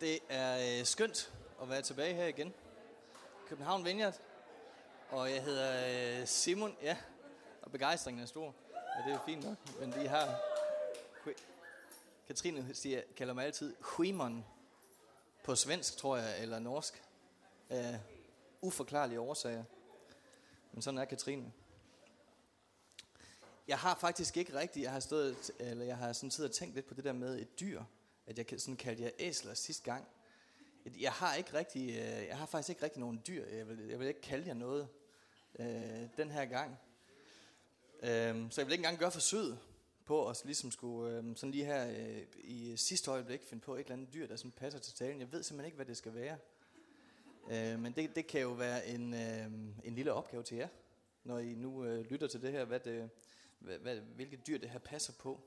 Det er øh, skønt at være tilbage her igen. København Vineyard. Og jeg hedder øh, Simon, ja. Og begejstringen er stor. Ja, det er fint nok. Men de har... Katrine siger, kalder mig altid Huimon. På svensk, tror jeg, eller norsk. Af uforklarlige årsager. Men sådan er Katrine. Jeg har faktisk ikke rigtigt, jeg har stået, eller jeg har sådan tid og tænkt lidt på det der med et dyr at jeg sådan kaldte jer æsler sidste gang. Jeg har ikke rigtig, øh, jeg har faktisk ikke rigtig nogen dyr. Jeg vil, jeg vil ikke kalde jer noget øh, den her gang. Øh, så jeg vil ikke engang gøre forsøget på at ligesom skulle, øh, sådan lige her øh, i sidste øjeblik finde på et eller andet dyr, der sådan passer til talen. Jeg ved simpelthen ikke, hvad det skal være. Øh, men det, det kan jo være en, øh, en lille opgave til jer, når I nu øh, lytter til det her, hvad det, hvad, hvad, hvilket dyr det her passer på.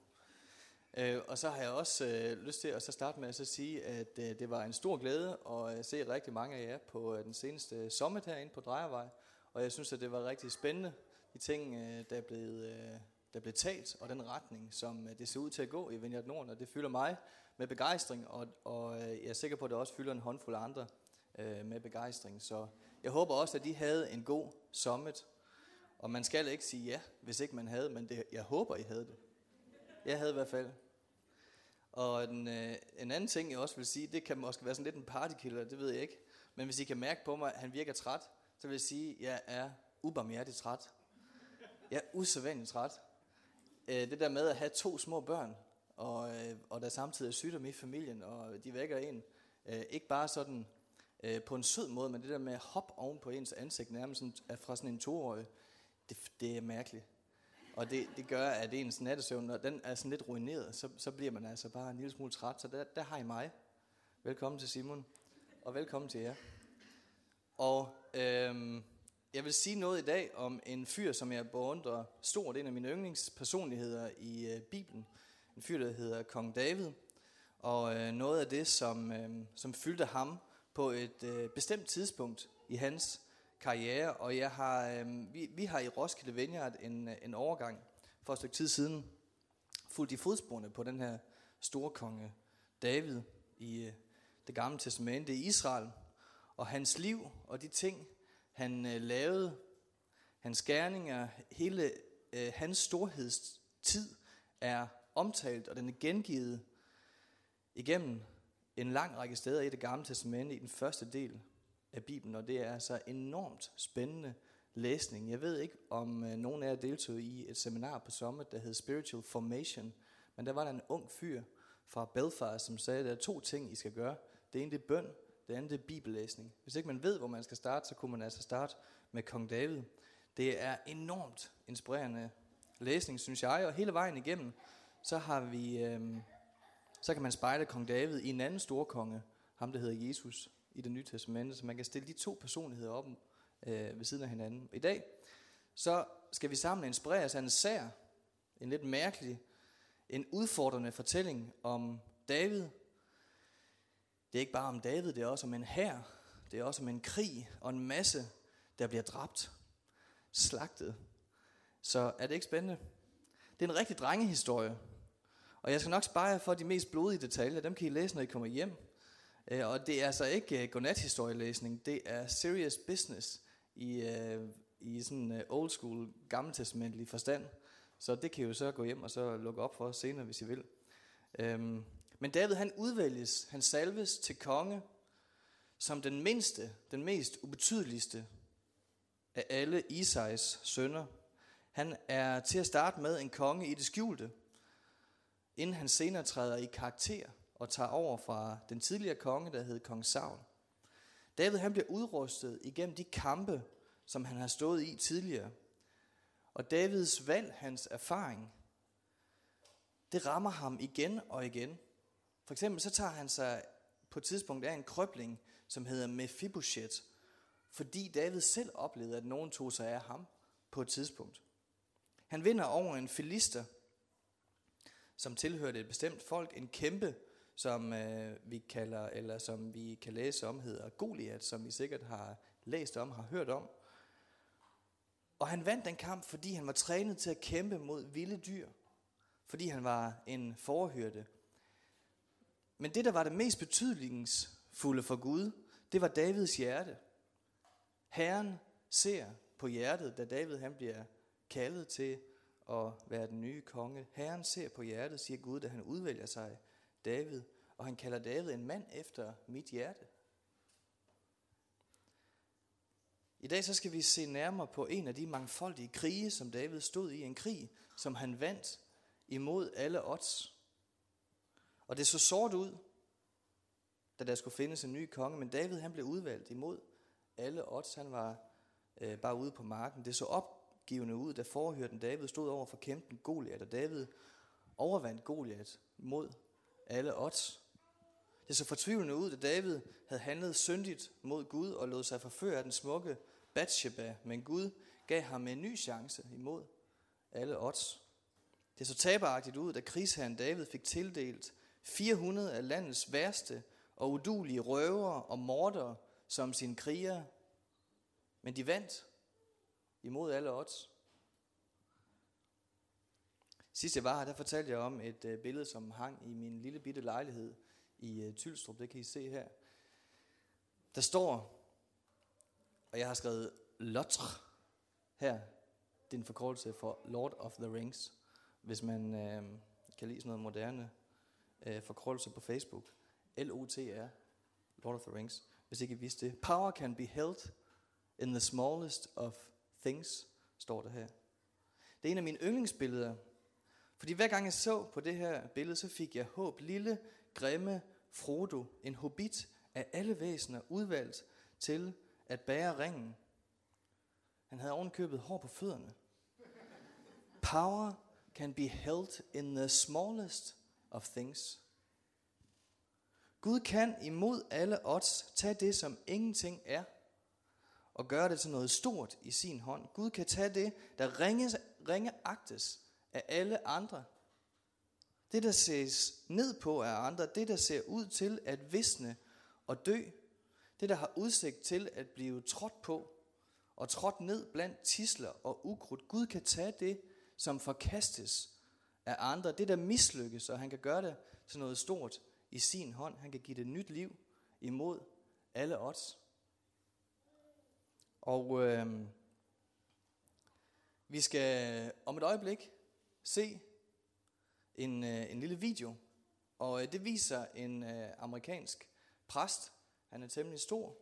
Øh, og så har jeg også øh, lyst til at så starte med at så sige, at øh, det var en stor glæde at øh, se rigtig mange af jer på øh, den seneste summit herinde på Drejervej. Og jeg synes, at det var rigtig spændende, de ting, øh, der, er blevet, øh, der blev talt, og den retning, som øh, det ser ud til at gå i Vineyard Norden. Og det fylder mig med begejstring, og, og øh, jeg er sikker på, at det også fylder en håndfuld andre øh, med begejstring. Så jeg håber også, at de havde en god summit. Og man skal ikke sige ja, hvis ikke man havde, men det, jeg håber, I havde det. Jeg havde i hvert fald. Og en, øh, en anden ting, jeg også vil sige, det kan måske være sådan lidt en partykiller, det ved jeg ikke. Men hvis I kan mærke på mig, at han virker træt, så vil jeg sige, at jeg er ubarmhjertigt træt. Jeg er usædvanligt træt. Øh, det der med at have to små børn, og, øh, og der samtidig er sygdom i familien, og de vækker en, øh, ikke bare sådan øh, på en sød måde, men det der med at hoppe oven på ens ansigt, nærmest sådan, fra sådan en toårig, det, det er mærkeligt. Og det, det gør, at ens nattesøvn, når den er sådan lidt ruineret, så, så bliver man altså bare en lille smule træt. Så der, der har I mig. Velkommen til Simon, og velkommen til jer. Og øhm, jeg vil sige noget i dag om en fyr, som jeg beundrer stort. En af mine yndlingspersonligheder i øh, Bibelen. En fyr, der hedder Kong David. Og øh, noget af det, som, øh, som fyldte ham på et øh, bestemt tidspunkt i hans karriere, og jeg har, øh, vi, vi har i Roskilde Vineyard en, øh, en overgang for et stykke tid siden fulgt i fodsporene på den her store konge David i øh, det gamle testamente i Israel, og hans liv og de ting, han øh, lavede, hans gerninger, hele øh, hans storhedstid er omtalt, og den er gengivet igennem en lang række steder i det gamle testamente i den første del af Bibelen, og det er altså enormt spændende læsning. Jeg ved ikke, om øh, nogen af jer deltog i et seminar på Summit, der hed Spiritual Formation, men der var der en ung fyr fra Belfast, som sagde, at der er to ting, I skal gøre. Det ene det er bøn, det andet det er bibellæsning. Hvis ikke man ved, hvor man skal starte, så kunne man altså starte med Kong David. Det er enormt inspirerende læsning, synes jeg, og hele vejen igennem, så har vi, øh, så kan man spejle Kong David i en anden storkonge, ham der hedder Jesus i det nye testamente, så man kan stille de to personligheder op øh, ved siden af hinanden. I dag, så skal vi sammen inspireres af en sær, en lidt mærkelig, en udfordrende fortælling om David. Det er ikke bare om David, det er også om en hær, det er også om en krig og en masse, der bliver dræbt, slagtet. Så er det ikke spændende? Det er en rigtig drengehistorie. Og jeg skal nok spare jer for de mest blodige detaljer. Dem kan I læse, når I kommer hjem. Øh, og det er altså ikke øh, det er serious business i, øh, i sådan øh, old school gammeltestamentlig forstand. Så det kan I jo så gå hjem og så lukke op for senere, hvis I vil. Øhm, men David han udvælges, han salves til konge, som den mindste, den mest ubetydeligste af alle Isais sønner. Han er til at starte med en konge i det skjulte, inden han senere træder i karakter og tager over fra den tidligere konge, der hed kong Saul. David han bliver udrustet igennem de kampe, som han har stået i tidligere. Og Davids valg, hans erfaring, det rammer ham igen og igen. For eksempel så tager han sig på et tidspunkt af en krøbling, som hedder Mephibosheth, fordi David selv oplevede, at nogen tog sig af ham på et tidspunkt. Han vinder over en filister, som tilhørte et bestemt folk, en kæmpe, som øh, vi kalder, eller som vi kan læse om, hedder Goliath, som vi sikkert har læst om, har hørt om. Og han vandt den kamp, fordi han var trænet til at kæmpe mod vilde dyr. Fordi han var en forhørte. Men det, der var det mest betydningsfulde for Gud, det var Davids hjerte. Herren ser på hjertet, da David han bliver kaldet til at være den nye konge. Herren ser på hjertet, siger Gud, da han udvælger sig David, og han kalder David en mand efter mit hjerte. I dag så skal vi se nærmere på en af de mangfoldige krige, som David stod i. En krig, som han vandt imod alle odds. Og det så sort ud, da der skulle findes en ny konge, men David han blev udvalgt imod alle odds. Han var øh, bare ude på marken. Det så opgivende ud, da forhørten David stod over for kæmpen Goliat, og David overvandt Goliat mod alle odds. Det så fortvivlende ud, da David havde handlet syndigt mod Gud og lod sig forføre af den smukke Bathsheba, men Gud gav ham en ny chance imod alle odds. Det så taberagtigt ud, da krigsherren David fik tildelt 400 af landets værste og udulige røver og mordere som sine krigere. Men de vandt imod alle odds. Sidst jeg var her, der fortalte jeg om et øh, billede, som hang i min lille bitte lejlighed i øh, Tylstrup. Det kan I se her. Der står, og jeg har skrevet Lotre her. Det er en forkortelse for Lord of the Rings, hvis man øh, kan lide sådan noget moderne øh, forkortelse på Facebook. L-O-T-R, Lord of the Rings, hvis ikke I vidste det. Power can be held in the smallest of things, står der her. Det er en af mine yndlingsbilleder, fordi hver gang jeg så på det her billede, så fik jeg håb. Lille, grimme Frodo, en hobbit af alle væsener, udvalgt til at bære ringen. Han havde ovenkøbet hår på fødderne. Power can be held in the smallest of things. Gud kan imod alle odds tage det, som ingenting er, og gøre det til noget stort i sin hånd. Gud kan tage det, der ringe, ringe agtes af alle andre. Det, der ses ned på af andre, det, der ser ud til at visne og dø, det, der har udsigt til at blive trådt på og trådt ned blandt tisler og ukrudt. Gud kan tage det, som forkastes af andre, det der mislykkes, og han kan gøre det til noget stort i sin hånd. Han kan give det nyt liv imod alle odds. Og øh, vi skal om et øjeblik se en, øh, en lille video, og øh, det viser en øh, amerikansk præst. Han er temmelig stor.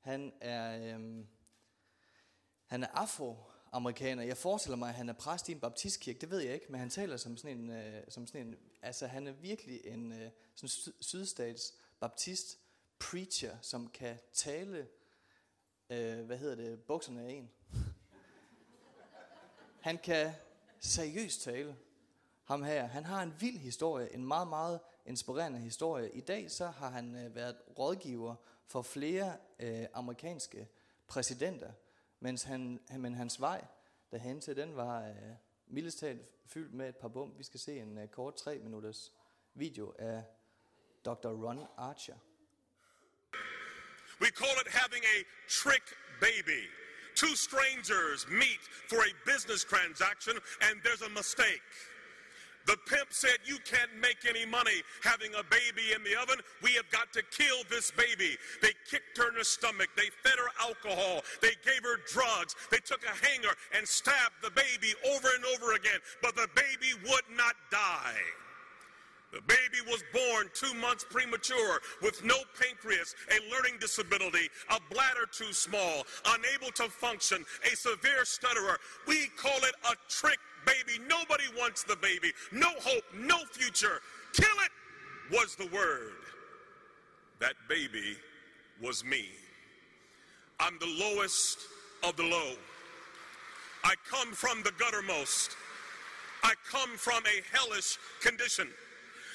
Han er, øh, han er afroamerikaner. Jeg forestiller mig, at han er præst i en baptistkirke. Det ved jeg ikke, men han taler som sådan en, øh, som sådan en altså han er virkelig en øh, sådan sydstats baptist preacher, som kan tale, øh, hvad hedder det, bukserne af en. Han kan seriøst tale, ham her. Han har en vild historie, en meget, meget inspirerende historie. I dag så har han øh, været rådgiver for flere øh, amerikanske præsidenter, mens han, men hans vej derhen til den var øh, mildest talt fyldt med et par bum. Vi skal se en øh, kort tre minutters video af Dr. Ron Archer. We call it having a trick baby. Two strangers meet for a business transaction and there's a mistake. The pimp said, You can't make any money having a baby in the oven. We have got to kill this baby. They kicked her in the stomach. They fed her alcohol. They gave her drugs. They took a hanger and stabbed the baby over and over again. But the baby would not die. The baby was born two months premature with no pancreas, a learning disability, a bladder too small, unable to function, a severe stutterer. We call it a trick baby. Nobody wants the baby. No hope, no future. Kill it was the word. That baby was me. I'm the lowest of the low. I come from the guttermost. I come from a hellish condition.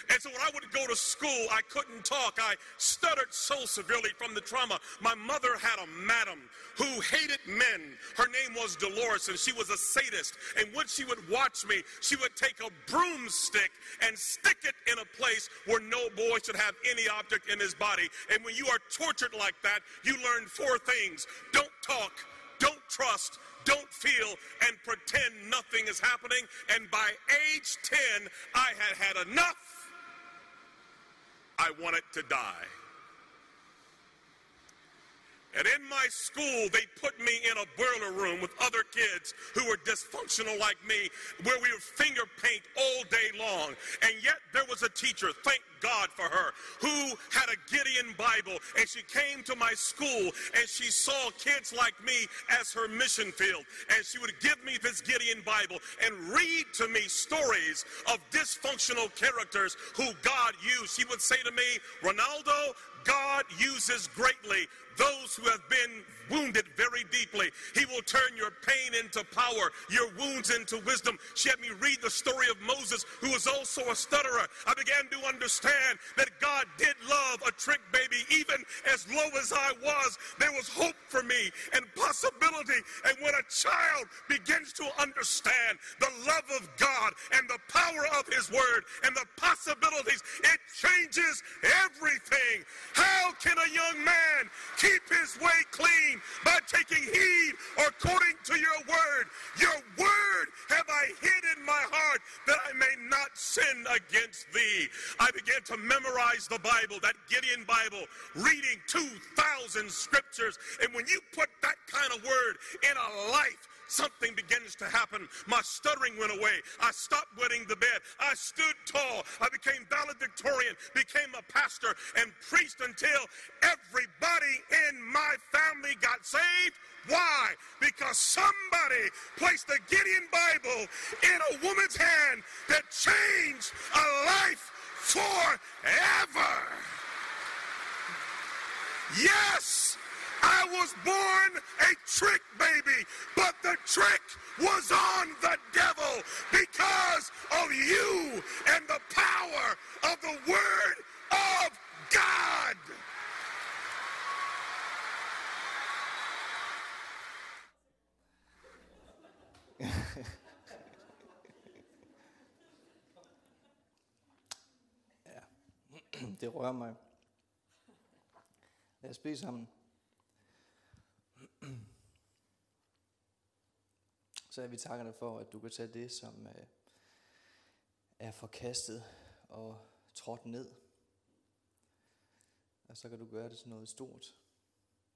And so when I would go to school, I couldn't talk. I stuttered so severely from the trauma. My mother had a madam who hated men. Her name was Dolores, and she was a sadist. And when she would watch me, she would take a broomstick and stick it in a place where no boy should have any object in his body. And when you are tortured like that, you learn four things don't talk, don't trust, don't feel, and pretend nothing is happening. And by age 10, I had had enough. I want it to die. And in my school, they put me in a boiler room with other kids who were dysfunctional like me, where we would finger paint all day long. And yet there was a teacher, thank God for her, who had a Gideon Bible. And she came to my school and she saw kids like me as her mission field. And she would give me this Gideon Bible and read to me stories of dysfunctional characters who God used. She would say to me, Ronaldo, God uses greatly those who have been wounded very deeply. He will turn your pain into power, your wounds into wisdom. She had me read the story of Moses, who was also a stutterer. I began to understand that God did love a trick baby, even as low as I was. There was hope for me and possibility. And when a child begins to understand the love of God and the power of His Word and the possibilities, it changes everything. How can a young man keep his way clean by taking heed according to your word. Your word have I hid in my heart that I may not sin against thee. I began to memorize the Bible, that Gideon Bible, reading 2,000 scriptures. And when you put that kind of word in a life, something begins to happen. My stuttering went away. I stopped wetting the bed. I stood tall. I became valedictorian, became a pastor, and preached until everybody in my family got saved. Why? Because somebody placed the Gideon Bible in a woman's hand that changed a life forever. Yes, was born a trick baby, but the trick was on the devil because of you and the power of the Word of God. Det rører mig. Lad os bede sammen. Så er vi takker dig for, at du kan tage det, som øh, er forkastet og trådt ned. Og så kan du gøre det til noget stort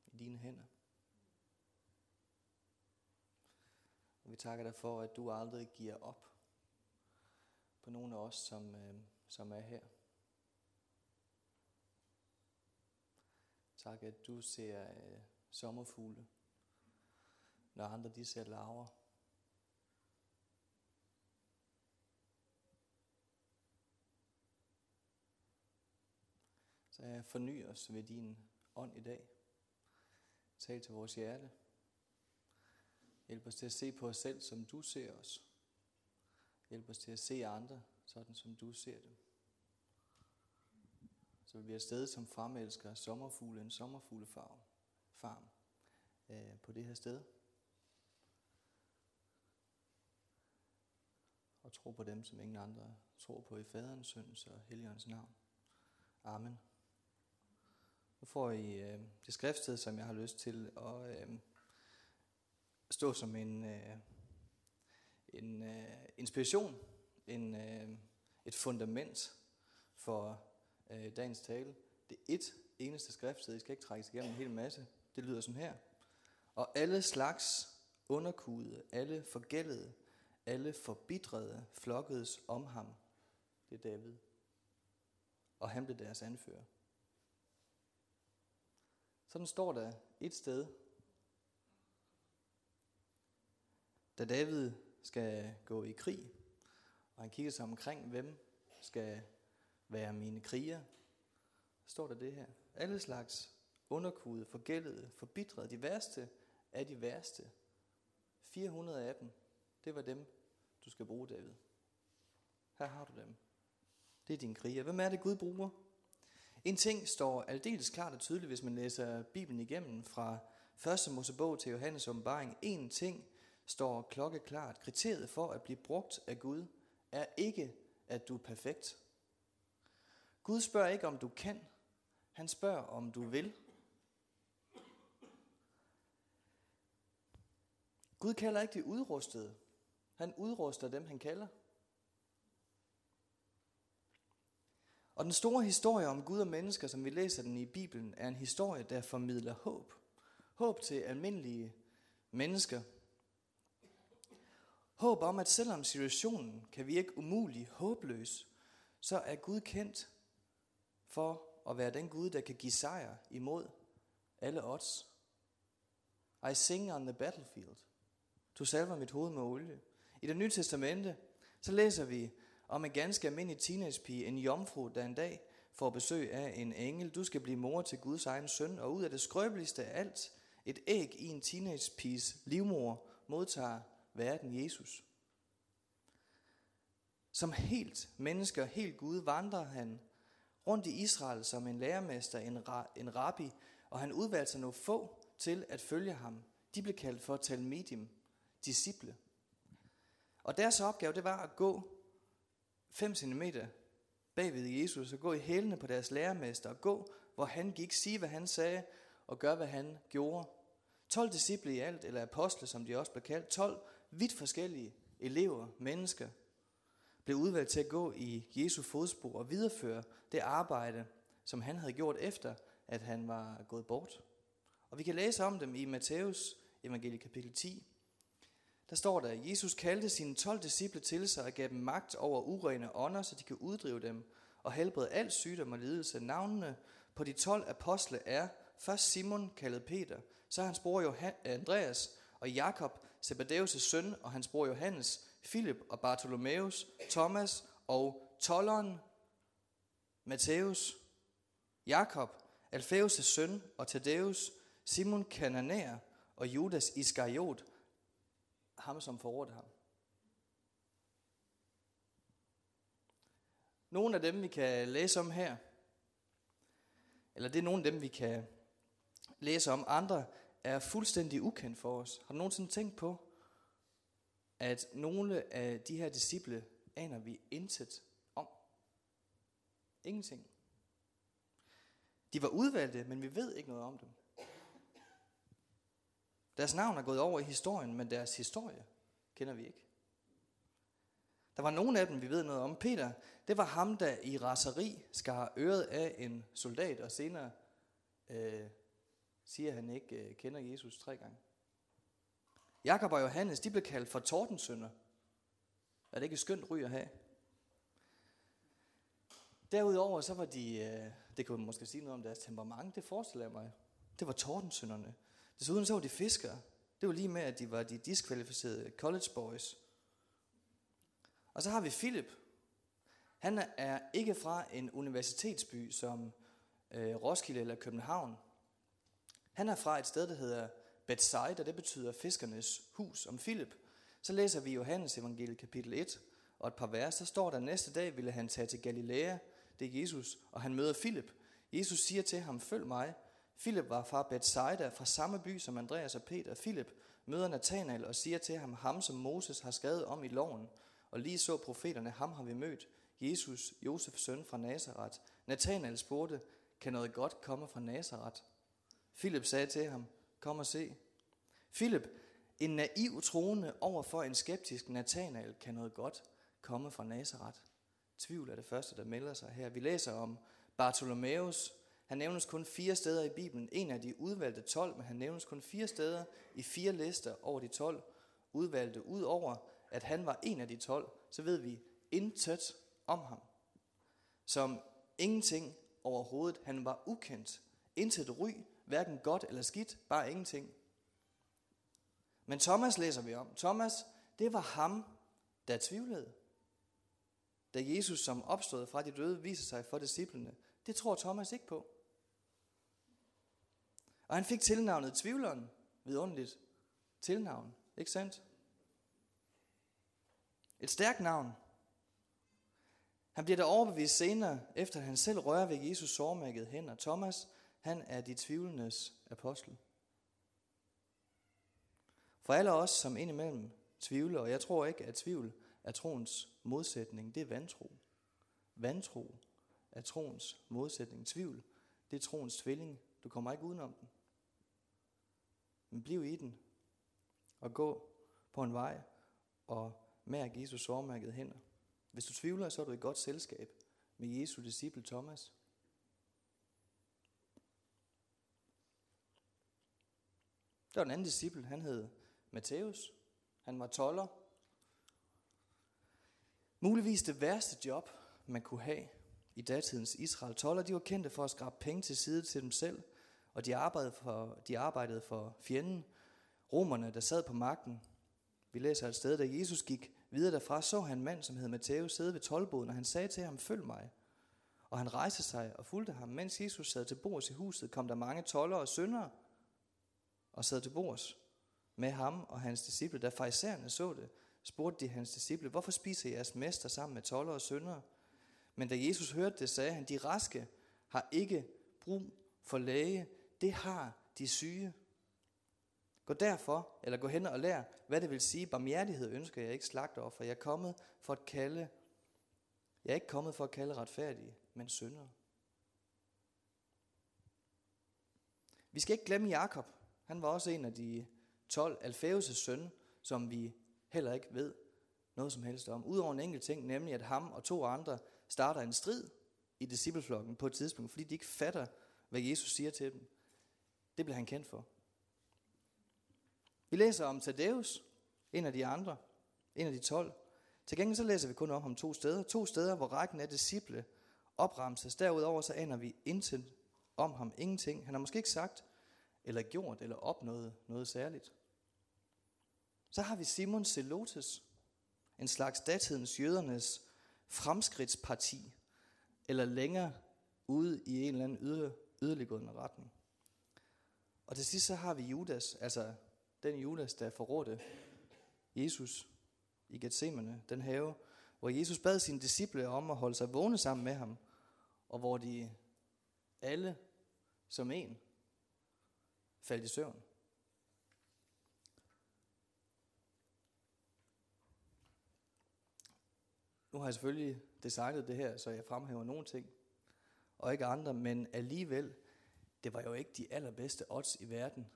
i dine hænder. Og vi takker dig for, at du aldrig giver op på nogen af os, som, øh, som er her. Tak, at du ser øh, sommerfugle, når andre de ser laver. Så jeg forny os ved din ånd i dag. Tal til vores hjerte. Hjælp os til at se på os selv, som du ser os. Hjælp os til at se andre, sådan som du ser dem. Så vi bliver et sted, som fremelsker sommerfugle, en sommerfuglefarm farm, øh, på det her sted. Og tro på dem, som ingen andre tror på i faderens, søns og heligåndens navn. Amen. Nu får I øh, det skriftsted, som jeg har lyst til at øh, stå som en, øh, en øh, inspiration, en, øh, et fundament for øh, dagens tale. Det er et eneste skriftsted, I skal ikke trækkes igennem en hel masse. Det lyder sådan her. Og alle slags underkudede, alle forgældede, alle forbitrede flokkedes om ham. Det er David. Og han blev deres anfører. Sådan står der et sted. Da David skal gå i krig, og han kigger sig omkring, hvem skal være mine kriger, står der det her. Alle slags underkude, forgældede, forbitrede, de værste af de værste. 400 af dem, det var dem, du skal bruge, David. Her har du dem. Det er din kriger. Hvem er det, Gud bruger? En ting står aldeles klart og tydeligt, hvis man læser Bibelen igennem fra 1. Mosebog til Johannes åbenbaring. En ting står klokkeklart. Kriteriet for at blive brugt af Gud er ikke, at du er perfekt. Gud spørger ikke, om du kan. Han spørger, om du vil. Gud kalder ikke de udrustede. Han udruster dem, han kalder. Og den store historie om Gud og mennesker, som vi læser den i Bibelen, er en historie, der formidler håb. Håb til almindelige mennesker. Håb om, at selvom situationen kan virke umulig, håbløs, så er Gud kendt for at være den Gud, der kan give sejr imod alle odds. I sing on the battlefield. Du salver mit hoved med olie. I det nye testamente, så læser vi om en ganske almindelig teenagepige, en jomfru, der en dag får besøg af en engel. Du skal blive mor til Guds egen søn, og ud af det skrøbeligste af alt, et æg i en teenagepiges livmor, modtager verden Jesus. Som helt menneske og helt Gud vandrer han rundt i Israel som en lærermester, en, ra- en rabbi, og han udvalgte sig nogle få til at følge ham. De blev kaldt for talmidim, disciple. Og deres opgave, det var at gå 5 cm bagved Jesus og gå i hælene på deres lærermester og gå, hvor han gik, sige hvad han sagde og gøre hvad han gjorde. 12 disciple i alt, eller apostle, som de også blev kaldt. 12 vidt forskellige elever, mennesker, blev udvalgt til at gå i Jesu fodspor og videreføre det arbejde, som han havde gjort efter, at han var gået bort. Og vi kan læse om dem i Matthæus evangelie kapitel 10. Der står der, Jesus kaldte sine 12 disciple til sig og gav dem magt over urene ånder, så de kan uddrive dem og helbrede al sygdom og lidelse. Navnene på de 12 apostle er først Simon, kaldet Peter, så hans bror øh, Andreas og Jakob, Zebedeus' søn, og hans bror Johannes, Philip og Bartholomeus, Thomas og tolleren, Matthæus, Jakob, Alfæus' søn og Thaddeus, Simon Kananæer og Judas Iskariot, ham som forrådte ham. Nogle af dem, vi kan læse om her, eller det er nogle af dem, vi kan læse om. Andre er fuldstændig ukendt for os. Har du nogensinde tænkt på, at nogle af de her disciple aner vi intet om? Ingenting. De var udvalgte, men vi ved ikke noget om dem. Deres navn er gået over i historien, men deres historie kender vi ikke. Der var nogle af dem, vi ved noget om. Peter, det var ham, der i raseri skar øret af en soldat, og senere øh, siger, at han ikke øh, kender Jesus tre gange. Jakob og Johannes, de blev kaldt for tordensønder. Er det ikke et skønt ry at have? Derudover så var de, øh, det kunne man måske sige noget om deres temperament, det forestiller jeg mig. Det var tordensønderne. Desuden så var de fiskere. Det var lige med, at de var de diskvalificerede college boys. Og så har vi Philip. Han er ikke fra en universitetsby som øh, Roskilde eller København. Han er fra et sted, der hedder Bethsaida, det betyder fiskernes hus. Om Philip, så læser vi Johannes evangeliet kapitel 1 og et par vers. Så står der, næste dag ville han tage til Galilea, det er Jesus, og han møder Philip. Jesus siger til ham, følg mig. Philip var fra Bethsaida, fra samme by som Andreas og Peter. Philip møder Nathanael og siger til ham, ham som Moses har skrevet om i loven, og lige så profeterne, ham har vi mødt, Jesus, Josefs søn fra Nazareth. Nathanael spurgte, kan noget godt komme fra Nazareth? Philip sagde til ham, kom og se. Philip, en naiv troende over for en skeptisk Nathanael, kan noget godt komme fra Nazareth. Tvivl er det første, der melder sig her. Vi læser om Bartholomeus, han nævnes kun fire steder i Bibelen. En af de udvalgte 12, men han nævnes kun fire steder i fire lister over de 12 udvalgte. Udover at han var en af de 12, så ved vi intet om ham. Som ingenting overhovedet. Han var ukendt. Intet ry, hverken godt eller skidt, bare ingenting. Men Thomas læser vi om. Thomas, det var ham, der tvivlede. Da Jesus som opstod fra de døde viser sig for disciplene. Det tror Thomas ikke på. Og han fik tilnavnet tvivleren, vidunderligt tilnavn, ikke sandt? Et stærkt navn. Han bliver der overbevist senere, efter han selv rører ved Jesus sårmærket hænder. Thomas, han er de tvivlendes apostel. For alle os, som indimellem tvivler, og jeg tror ikke, at tvivl er troens modsætning, det er vantro. Vantro er troens modsætning. Tvivl, det er troens tvilling. Du kommer ikke udenom den. Men bliv i den, og gå på en vej, og mærk Jesus sårmærket hænder. Hvis du tvivler, så er du i godt selskab med Jesu disciple Thomas. Der var en anden disciple, han hed Matthæus. Han var toller. Muligvis det værste job, man kunne have i datidens Israel. Toller, de var kendte for at skrabe penge til side til dem selv, og de arbejdede for, de arbejdede for fjenden, romerne, der sad på magten. Vi læser et sted, da Jesus gik videre derfra, så han en mand, som hed Matthæus, sidde ved tolvboden, og han sagde til ham, følg mig. Og han rejste sig og fulgte ham. Mens Jesus sad til bords i huset, kom der mange toller og syndere og sad til bords med ham og hans disciple. Da farisæerne så det, spurgte de hans disciple, hvorfor spiser jeres mester sammen med toller og syndere? Men da Jesus hørte det, sagde han, de raske har ikke brug for læge, det har de syge. Gå derfor, eller gå hen og lær, hvad det vil sige. Barmhjertighed ønsker jeg ikke slagtoffer. Jeg er kommet for at kalde, jeg er ikke kommet for at kalde retfærdige, men syndere. Vi skal ikke glemme Jakob. Han var også en af de 12 Alfæus' søn, som vi heller ikke ved noget som helst om. Udover en enkelt ting, nemlig at ham og to andre starter en strid i discipleflokken på et tidspunkt, fordi de ikke fatter, hvad Jesus siger til dem. Det blev han kendt for. Vi læser om Thaddeus, en af de andre, en af de tolv. Til gengæld så læser vi kun om ham to steder. To steder, hvor rækken af disciple opremses. Derudover så aner vi intet om ham. Ingenting. Han har måske ikke sagt, eller gjort, eller opnået noget særligt. Så har vi Simon Zelotes, en slags datidens jødernes fremskridtsparti, eller længere ude i en eller anden yder, yderliggående retning. Og til sidst så har vi Judas, altså den Judas, der forrådte Jesus i Gethsemane, den have, hvor Jesus bad sine disciple om at holde sig vågne sammen med ham, og hvor de alle som en faldt i søvn. Nu har jeg selvfølgelig designet det her, så jeg fremhæver nogle ting, og ikke andre, men alligevel, det var jo ikke de allerbedste odds i verden,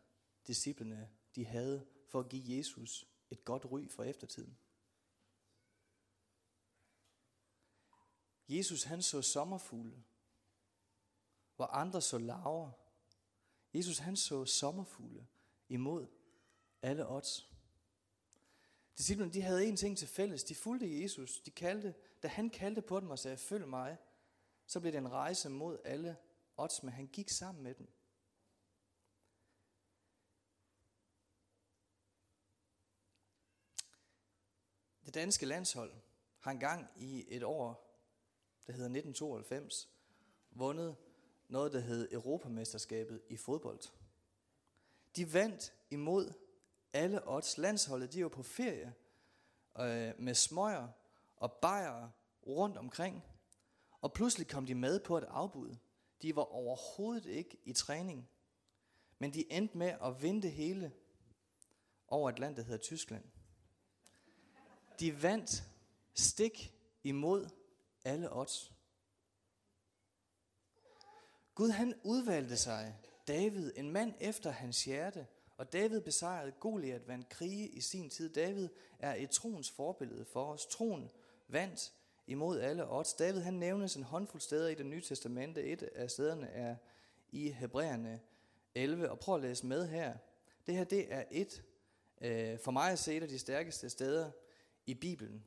disciplene de havde for at give Jesus et godt ry for eftertiden. Jesus han så sommerfugle, hvor andre så laver. Jesus han så sommerfugle imod alle odds. Disciplerne de havde en ting til fælles. De fulgte Jesus. De kaldte, da han kaldte på dem og sagde, følg mig, så blev det en rejse mod alle odds, men han gik sammen med dem. Det danske landshold har engang i et år, der hedder 1992, vundet noget, der hed Europamesterskabet i fodbold. De vandt imod alle odds. Landsholdet, de var på ferie øh, med smøger og bajere rundt omkring. Og pludselig kom de med på et afbud. De var overhovedet ikke i træning. Men de endte med at vinde det hele over et land, der hedder Tyskland. De vandt stik imod alle odds. Gud han udvalgte sig David, en mand efter hans hjerte, og David besejrede Goliat, vandt krige i sin tid. David er et troens forbillede for os. Troen vandt imod alle odds. David han nævnes en håndfuld steder i det nye testamente. Et af stederne er i Hebræerne 11. Og prøv at læse med her. Det her det er et, øh, for mig at se, et af de stærkeste steder i Bibelen.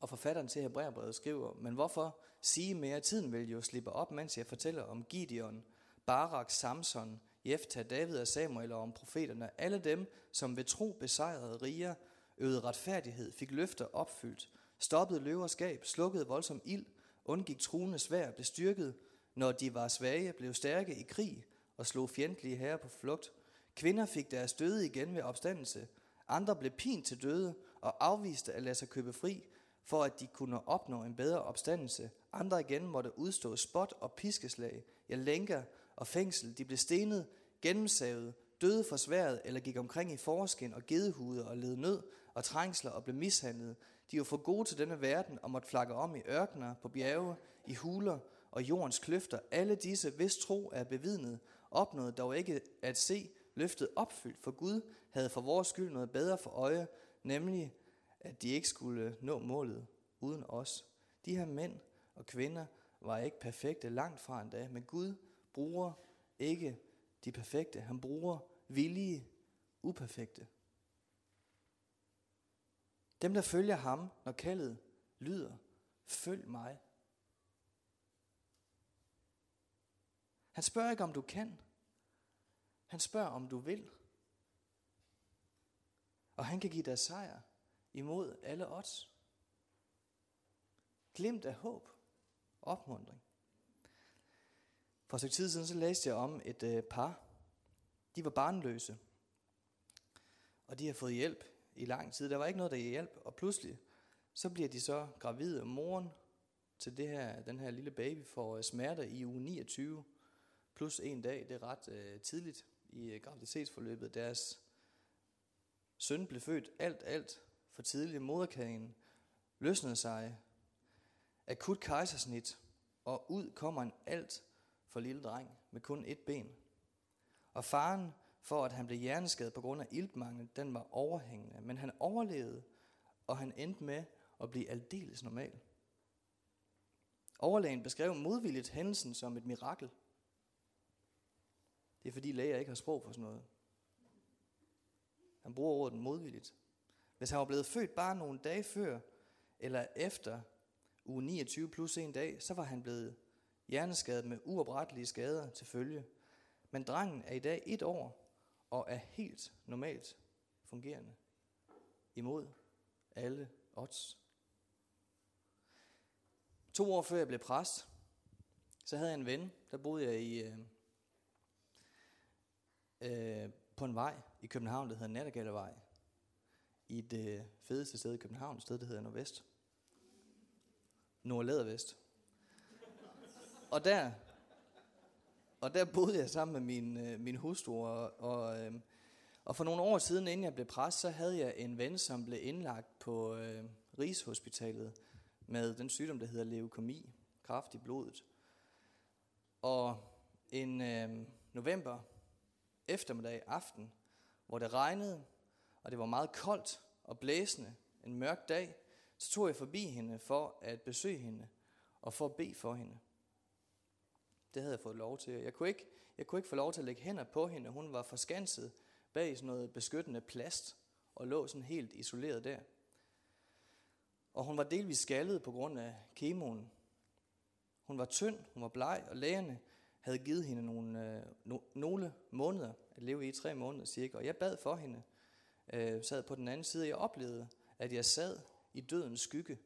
Og forfatteren til Hebræerbrevet skriver, men hvorfor sige mere? Tiden vil jo slippe op, mens jeg fortæller om Gideon, Barak, Samson, Jefta, David og Samuel og om profeterne. Alle dem, som ved tro besejrede riger, øvede retfærdighed, fik løfter opfyldt, stoppede løverskab, slukkede voldsom ild, undgik truende svær, blev styrket, når de var svage, blev stærke i krig og slog fjendtlige herrer på flugt. Kvinder fik deres døde igen ved opstandelse. Andre blev pint til døde og afviste at lade sig købe fri, for at de kunne opnå en bedre opstandelse. Andre igen måtte udstå spot og piskeslag, ja lænker og fængsel. De blev stenet, gennemsavet, døde for sværet eller gik omkring i forskin og gedehude og led nød og trængsler og blev mishandlet. De var for gode til denne verden og måtte flakke om i ørkener, på bjerge, i huler og jordens kløfter. Alle disse, hvis tro er bevidnet, opnåede dog ikke at se løftet opfyldt, for Gud havde for vores skyld noget bedre for øje, nemlig at de ikke skulle nå målet uden os. De her mænd og kvinder var ikke perfekte, langt fra endda, men Gud bruger ikke de perfekte. Han bruger villige, uperfekte. Dem, der følger ham, når kaldet lyder, følg mig. Han spørger ikke, om du kan. Han spørger, om du vil. Og han kan give dig sejr imod alle odds. Glimt af håb opmundring. For et stykke tid siden så læste jeg om et øh, par. De var barnløse. Og de har fået hjælp i lang tid. Der var ikke noget, der hjælp. Og pludselig så bliver de så gravide. Og moren til det her, den her lille baby får øh, smerter i uge 29 plus en dag. Det er ret øh, tidligt i øh, graviditetsforløbet. Deres søn blev født alt, alt for tidligt. Moderkagen løsnede sig. Akut kejsersnit. Og ud kommer en alt for lille dreng med kun et ben. Og faren for, at han blev hjerneskadet på grund af iltmangel, den var overhængende. Men han overlevede, og han endte med at blive aldeles normal. Overlægen beskrev modvilligt hændelsen som et mirakel. Det er fordi læger ikke har sprog for sådan noget. Han bruger ordet modvilligt. Hvis han var blevet født bare nogle dage før, eller efter uge 29 plus en dag, så var han blevet hjerneskadet med uoprettelige skader til følge. Men drengen er i dag et år og er helt normalt fungerende imod alle odds. To år før jeg blev præst, så havde jeg en ven, der boede jeg i, øh, øh, på en vej i København, der hedder Nattergallevej. I det øh, fedeste sted i København, et sted, der hedder Nordvest. Nordlædervest. Og der, og der boede jeg sammen med min, øh, min hustru, og, og, øh, og for nogle år siden, inden jeg blev præst, så havde jeg en ven, som blev indlagt på øh, Rigshospitalet med den sygdom, der hedder leukemi, kraft i blodet. Og en øh, november eftermiddag aften, hvor det regnede, og det var meget koldt og blæsende, en mørk dag, så tog jeg forbi hende for at besøge hende og for at bede for hende. Det havde jeg fået lov til. Jeg kunne ikke, jeg kunne ikke få lov til at lægge hænder på hende. Hun var forskanset bag sådan noget beskyttende plast og lå sådan helt isoleret der. Og hun var delvis skaldet på grund af kemoen. Hun var tynd, hun var bleg, og lægerne havde givet hende nogle, øh, no, nogle måneder at leve i, tre måneder cirka. Og jeg bad for hende, øh, sad på den anden side, og jeg oplevede, at jeg sad i dødens skygge.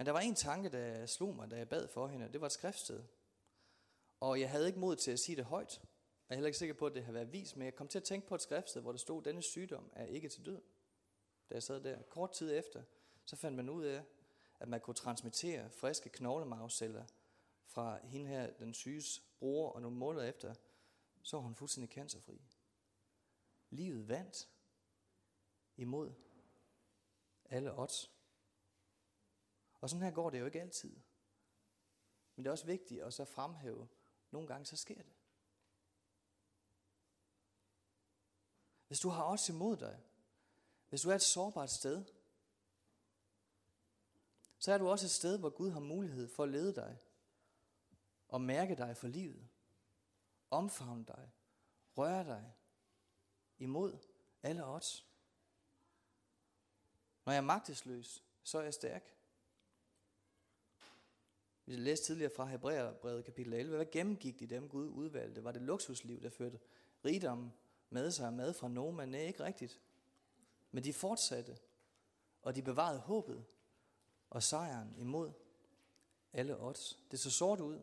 Men der var en tanke, der slog mig, da jeg bad for hende. Det var et skriftsted. Og jeg havde ikke mod til at sige det højt. Jeg er heller ikke sikker på, at det har været vist, men jeg kom til at tænke på et skriftsted, hvor der stod, denne sygdom er ikke til død. Da jeg sad der, kort tid efter, så fandt man ud af, at man kunne transmittere friske knoglemarvceller fra hende her, den syges bror, og nogle måneder efter, så var hun fuldstændig cancerfri. Livet vandt imod alle odds. Og sådan her går det jo ikke altid. Men det er også vigtigt at så fremhæve, nogle gange så sker det. Hvis du har odds imod dig, hvis du er et sårbart sted, så er du også et sted, hvor Gud har mulighed for at lede dig og mærke dig for livet, omfavne dig, røre dig imod alle odds. Når jeg er magtesløs, så er jeg stærk. Vi læste tidligere fra Hebræerbrevet kapitel 11. Hvad gennemgik de dem Gud udvalgte? Var det luksusliv, der førte rigdom med sig mad fra nogen? Men nej, ikke rigtigt. Men de fortsatte, og de bevarede håbet og sejren imod alle odds. Det så sort ud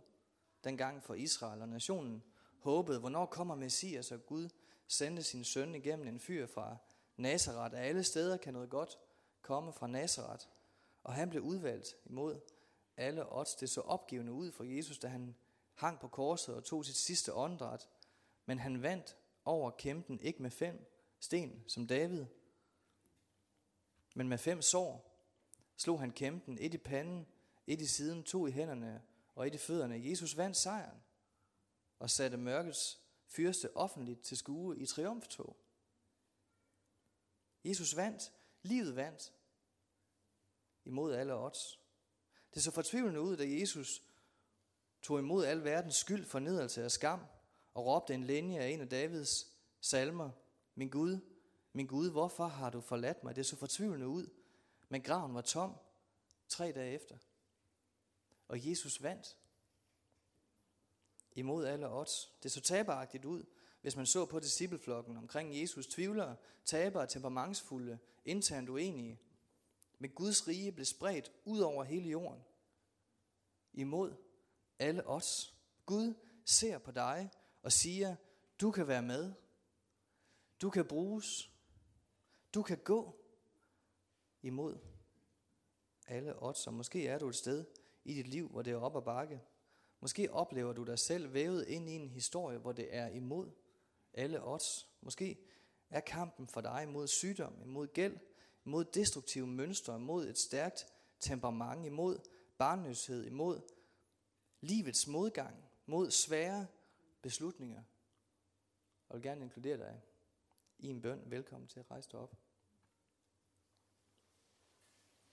dengang for Israel og nationen håbede, hvornår kommer Messias, og Gud sendte sin søn igennem en fyr fra Nazareth. Af alle steder kan noget godt komme fra Nazareth. Og han blev udvalgt imod alle odds. Det så opgivende ud for Jesus, da han hang på korset og tog sit sidste åndedræt. Men han vandt over kæmpen ikke med fem sten som David, men med fem sår slog han kæmpen, et i panden, et i siden, to i hænderne og et i fødderne. Jesus vandt sejren og satte mørkets fyrste offentligt til skue i triumftog. Jesus vandt, livet vandt, imod alle odds. Det så fortvivlende ud, da Jesus tog imod al verdens skyld, fornedrelse og skam, og råbte en linje af en af Davids salmer. Min Gud, min Gud, hvorfor har du forladt mig? Det så fortvivlende ud, men graven var tom tre dage efter. Og Jesus vandt imod alle odds. Det så taberagtigt ud, hvis man så på discipleflokken omkring Jesus tvivlere, tabere, temperamentsfulde, internt uenige. Men Guds rige blev spredt ud over hele jorden. Imod alle os. Gud ser på dig og siger, du kan være med. Du kan bruges. Du kan gå imod alle odds. Og måske er du et sted i dit liv, hvor det er op ad bakke. Måske oplever du dig selv vævet ind i en historie, hvor det er imod alle odds. Måske er kampen for dig imod sygdom, imod gæld, imod destruktive mønstre, imod et stærkt temperament, imod barnløshed, imod livets modgang, mod svære beslutninger. Jeg vil gerne inkludere dig i en bøn. Velkommen til at rejse dig op.